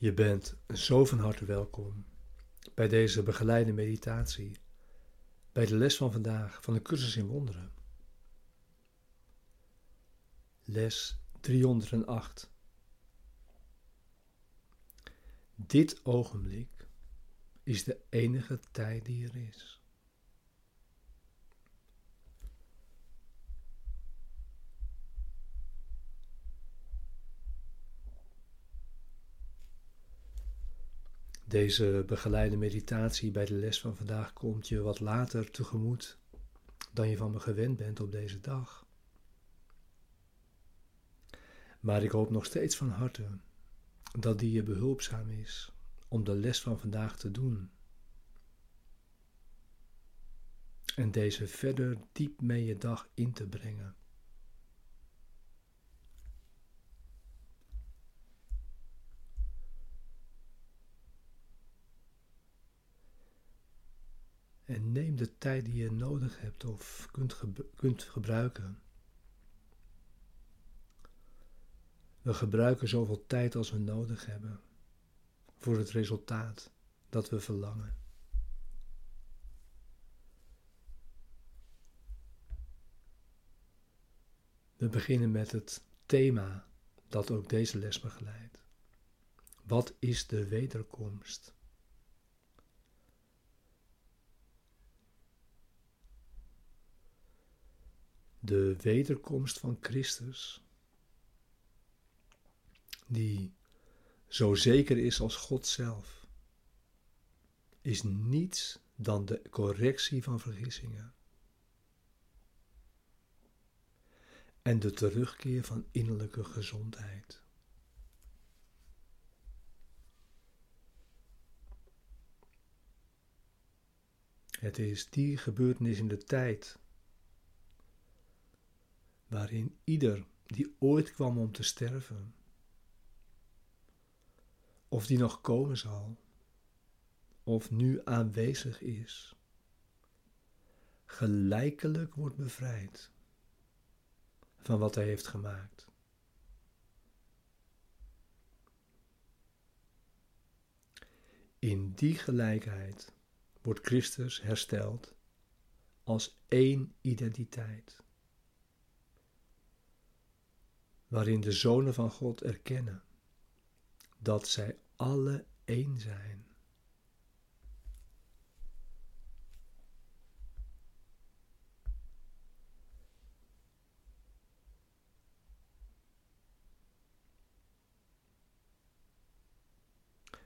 Je bent zo van harte welkom bij deze begeleide meditatie, bij de les van vandaag van de cursus in wonderen. Les 308. Dit ogenblik is de enige tijd die er is. Deze begeleide meditatie bij de les van vandaag komt je wat later tegemoet dan je van me gewend bent op deze dag. Maar ik hoop nog steeds van harte dat die je behulpzaam is om de les van vandaag te doen. En deze verder diep mee je dag in te brengen. En neem de tijd die je nodig hebt of kunt, kunt gebruiken. We gebruiken zoveel tijd als we nodig hebben voor het resultaat dat we verlangen. We beginnen met het thema dat ook deze les begeleidt. Wat is de wederkomst? De wederkomst van Christus, die zo zeker is als God zelf, is niets dan de correctie van vergissingen en de terugkeer van innerlijke gezondheid. Het is die gebeurtenis in de tijd waarin ieder die ooit kwam om te sterven, of die nog komen zal, of nu aanwezig is, gelijkelijk wordt bevrijd van wat hij heeft gemaakt. In die gelijkheid wordt Christus hersteld als één identiteit waarin de zonen van God erkennen dat zij alle één zijn.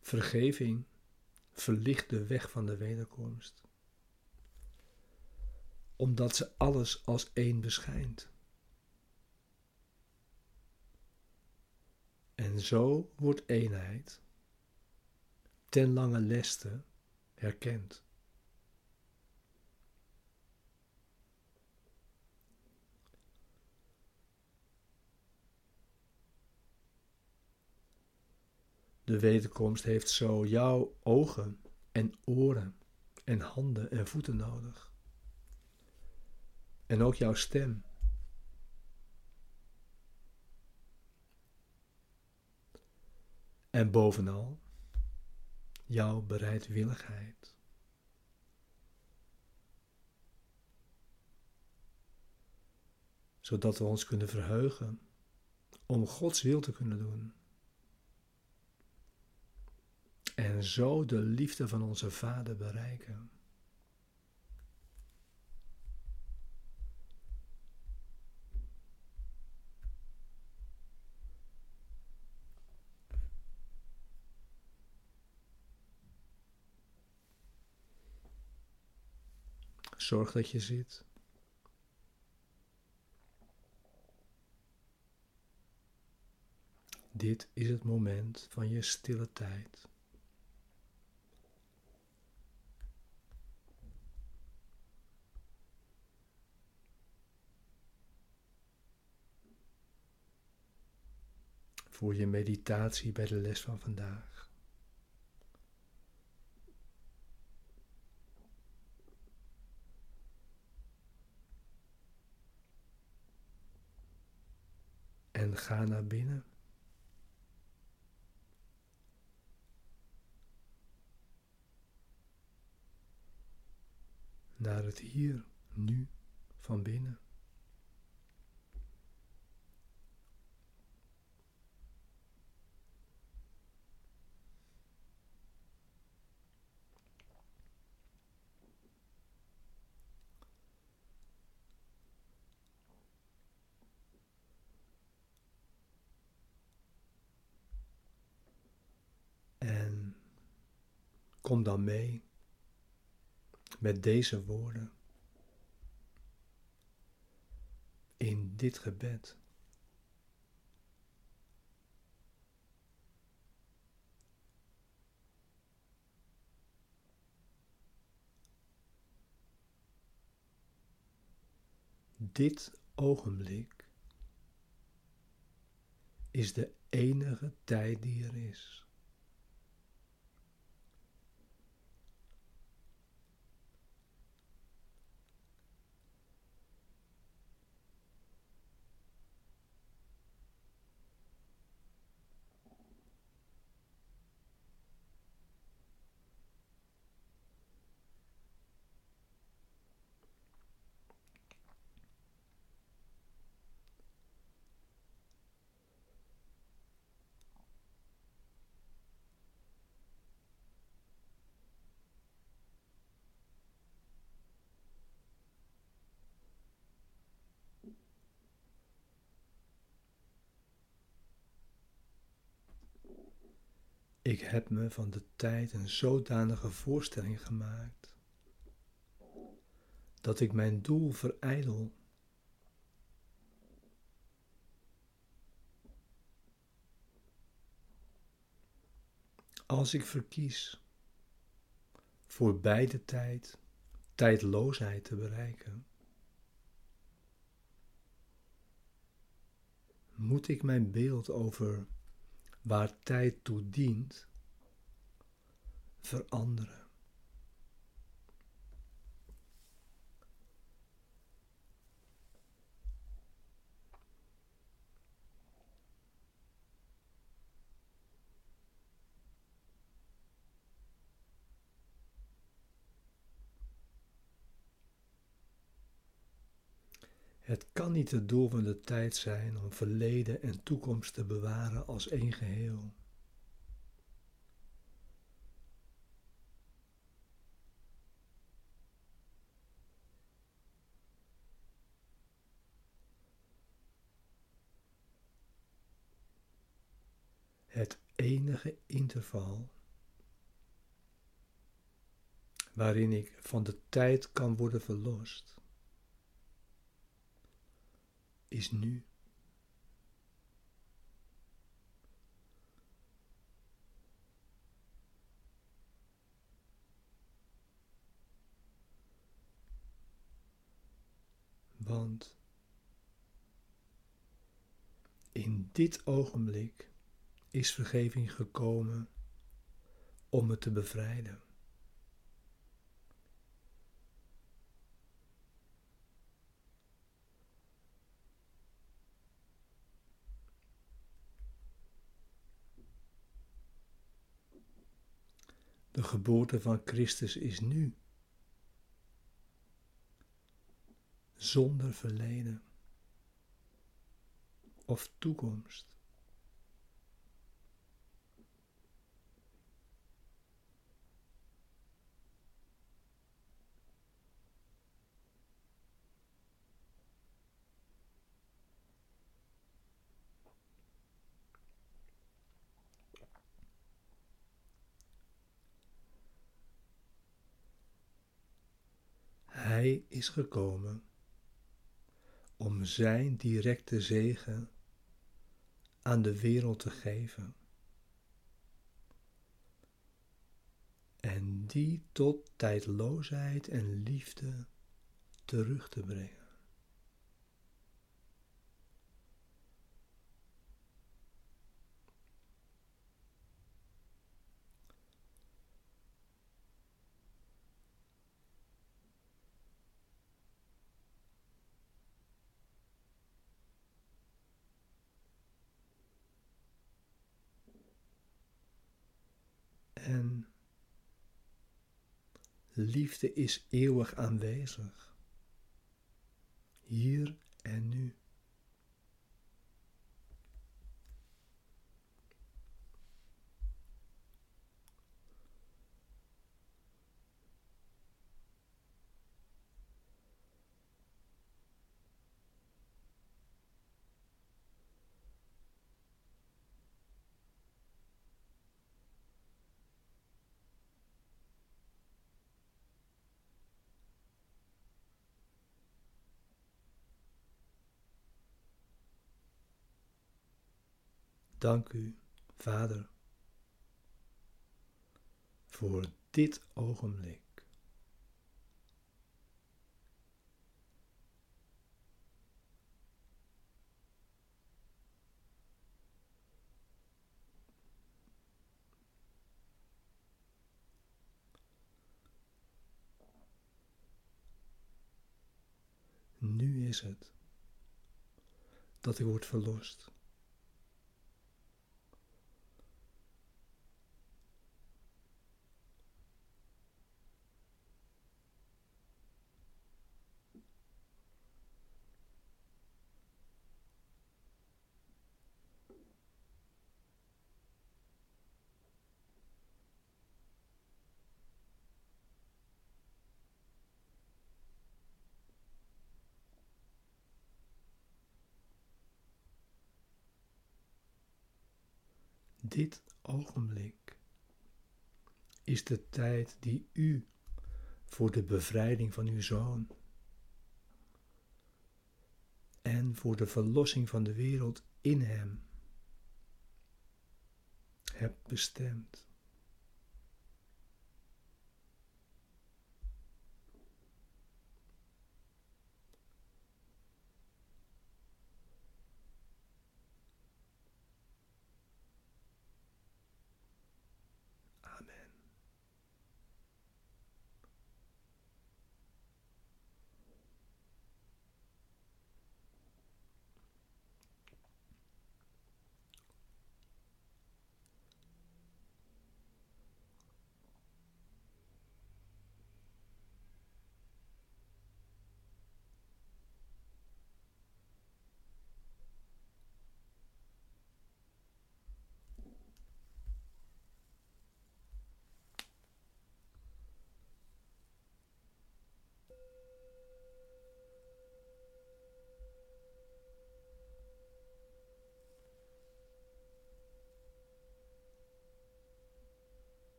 Vergeving verlicht de weg van de wederkomst, omdat ze alles als één beschijnt. En zo wordt eenheid ten lange leste herkend. De wederkomst heeft zo jouw ogen en oren en handen en voeten nodig. En ook jouw stem En bovenal jouw bereidwilligheid. Zodat we ons kunnen verheugen om Gods wil te kunnen doen. En zo de liefde van onze Vader bereiken. Zorg dat je zit. Dit is het moment van je stille tijd. Voor je meditatie bij de les van vandaag. ga naar binnen. Naar het hier, nu, van binnen. Kom dan mee met deze woorden in dit gebed. Dit ogenblik is de enige tijd die er is. Ik heb me van de tijd een zodanige voorstelling gemaakt dat ik mijn doel verijdel. Als ik verkies voor beide tijd tijdloosheid te bereiken, moet ik mijn beeld over waar tijd toe dient, veranderen. Het kan niet het doel van de tijd zijn om verleden en toekomst te bewaren als één geheel. Het enige interval waarin ik van de tijd kan worden verlost is nu. Want in dit ogenblik is vergeving gekomen om me te bevrijden. Geboorte van Christus is nu. Zonder verleden of toekomst. Is gekomen om Zijn directe zegen aan de wereld te geven en die tot tijdloosheid en liefde terug te brengen. Liefde is eeuwig aanwezig. Hier en nu. Dank u, Vader, voor dit ogenblik. Nu is het dat ik word verlost. Dit ogenblik is de tijd die u voor de bevrijding van uw zoon en voor de verlossing van de wereld in hem hebt bestemd.